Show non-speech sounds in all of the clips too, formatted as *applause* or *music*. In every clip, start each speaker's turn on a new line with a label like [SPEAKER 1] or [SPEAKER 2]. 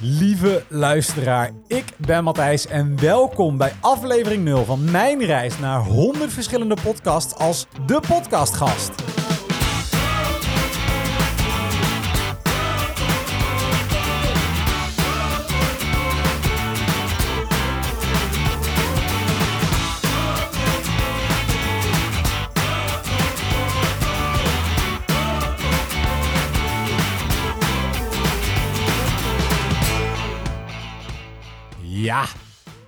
[SPEAKER 1] Lieve luisteraar, ik ben Matthijs en welkom bij aflevering 0 van mijn reis naar 100 verschillende podcasts als de podcastgast. Ja,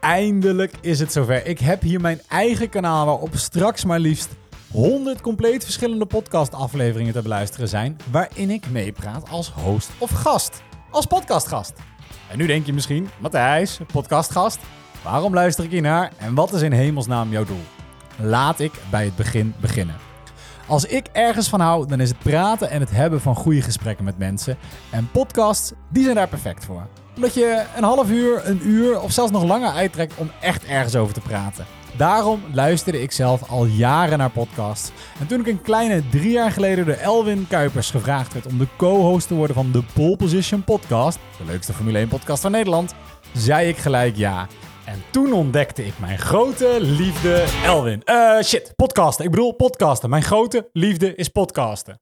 [SPEAKER 1] eindelijk is het zover. Ik heb hier mijn eigen kanaal waarop straks maar liefst 100 compleet verschillende podcastafleveringen te beluisteren zijn, waarin ik meepraat als host of gast, als podcastgast. En nu denk je misschien, Matthijs, podcastgast, waarom luister ik hier naar en wat is in hemelsnaam jouw doel? Laat ik bij het begin beginnen. Als ik ergens van hou, dan is het praten en het hebben van goede gesprekken met mensen. En podcasts, die zijn daar perfect voor. Omdat je een half uur, een uur of zelfs nog langer uittrekt om echt ergens over te praten. Daarom luisterde ik zelf al jaren naar podcasts. En toen ik een kleine drie jaar geleden door Elwin Kuipers gevraagd werd om de co-host te worden van de Pole Position Podcast, de leukste Formule 1 podcast van Nederland, zei ik gelijk ja. En toen ontdekte ik mijn grote liefde Elwin. Eh, shit, podcasten. Ik bedoel podcasten. Mijn grote liefde is podcasten.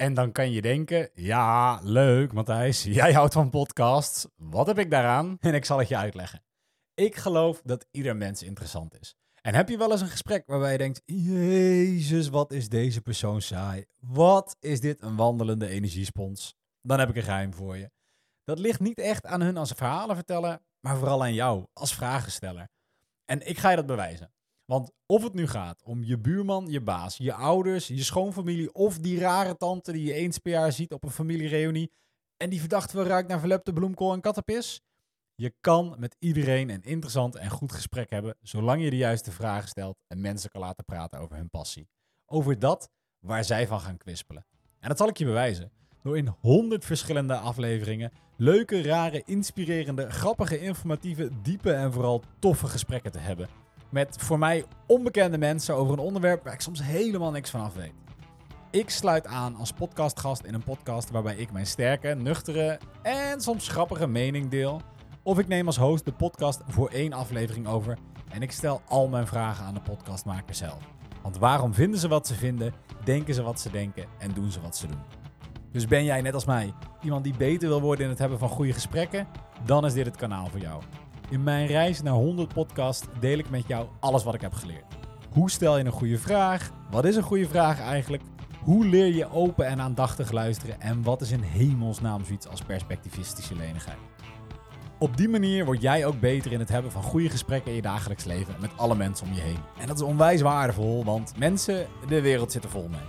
[SPEAKER 1] En dan kan je denken, ja, leuk Matthijs, *laughs* jij houdt van podcasts. Wat heb ik daaraan? *laughs* En ik zal het je uitleggen. Ik geloof dat ieder mens interessant is. En heb je wel eens een gesprek waarbij je denkt, jezus, wat is deze persoon saai? Wat is dit een wandelende energiespons? Dan heb ik een geheim voor je. Dat ligt niet echt aan hun als verhalen vertellen, maar vooral aan jou als vragensteller. En ik ga je dat bewijzen. Want of het nu gaat om je buurman, je baas, je ouders, je schoonfamilie of die rare tante die je eens per jaar ziet op een familiereunie en die verdacht wel ruikt naar verlepte bloemkool en kattenpis, je kan met iedereen een interessant en goed gesprek hebben zolang je de juiste vragen stelt en mensen kan laten praten over hun passie. Over dat waar zij van gaan kwispelen. En dat zal ik je bewijzen door in 100 verschillende afleveringen leuke, rare, inspirerende, grappige, informatieve, diepe en vooral toffe gesprekken te hebben. Met voor mij onbekende mensen over een onderwerp waar ik soms helemaal niks van af weet. Ik sluit aan als podcastgast in een podcast waarbij ik mijn sterke, nuchtere en soms grappige mening deel. Of ik neem als host de podcast voor één aflevering over en ik stel al mijn vragen aan de podcastmaker zelf. Want waarom vinden ze wat ze vinden, denken ze wat ze denken en doen ze wat ze doen? Dus ben jij net als mij iemand die beter wil worden in het hebben van goede gesprekken? Dan is dit het kanaal voor jou. In mijn reis naar 100 podcasts deel ik met jou alles wat ik heb geleerd. Hoe stel je een goede vraag? Wat is een goede vraag eigenlijk? Hoe leer je open en aandachtig luisteren? En wat is in hemelsnaam zoiets als perspectivistische lenigheid? Op die manier word jij ook beter in het hebben van goede gesprekken in je dagelijks leven met alle mensen om je heen. En dat is onwijs waardevol, want mensen, de wereld zit er vol mee.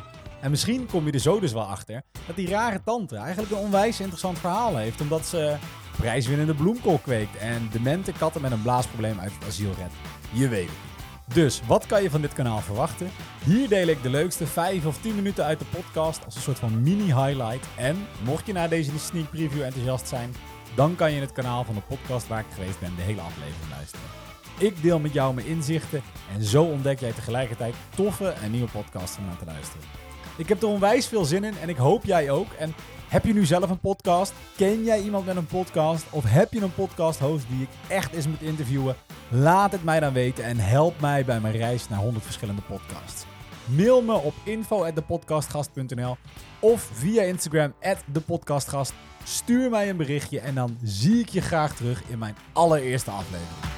[SPEAKER 1] En misschien kom je er zo dus wel achter dat die rare tante eigenlijk een onwijs interessant verhaal heeft. Omdat ze prijswinnende bloemkool kweekt en demente katten met een blaasprobleem uit het asiel redt. Je weet het. Dus wat kan je van dit kanaal verwachten? Hier deel ik de leukste 5 of 10 minuten uit de podcast als een soort van mini-highlight. En mocht je na deze sneak preview enthousiast zijn, dan kan je in het kanaal van de podcast waar ik geweest ben de hele aflevering luisteren. Ik deel met jou mijn inzichten en zo ontdek jij tegelijkertijd toffe en nieuwe podcasts om naar te luisteren. Ik heb er onwijs veel zin in en ik hoop jij ook. En heb je nu zelf een podcast? Ken jij iemand met een podcast? Of heb je een podcast host die ik echt eens moet interviewen? Laat het mij dan weten en help mij bij mijn reis naar 100 verschillende podcasts. Mail me op info@depodcastgast.nl of via Instagram @depodcastgast. Stuur mij een berichtje en dan zie ik je graag terug in mijn allereerste aflevering.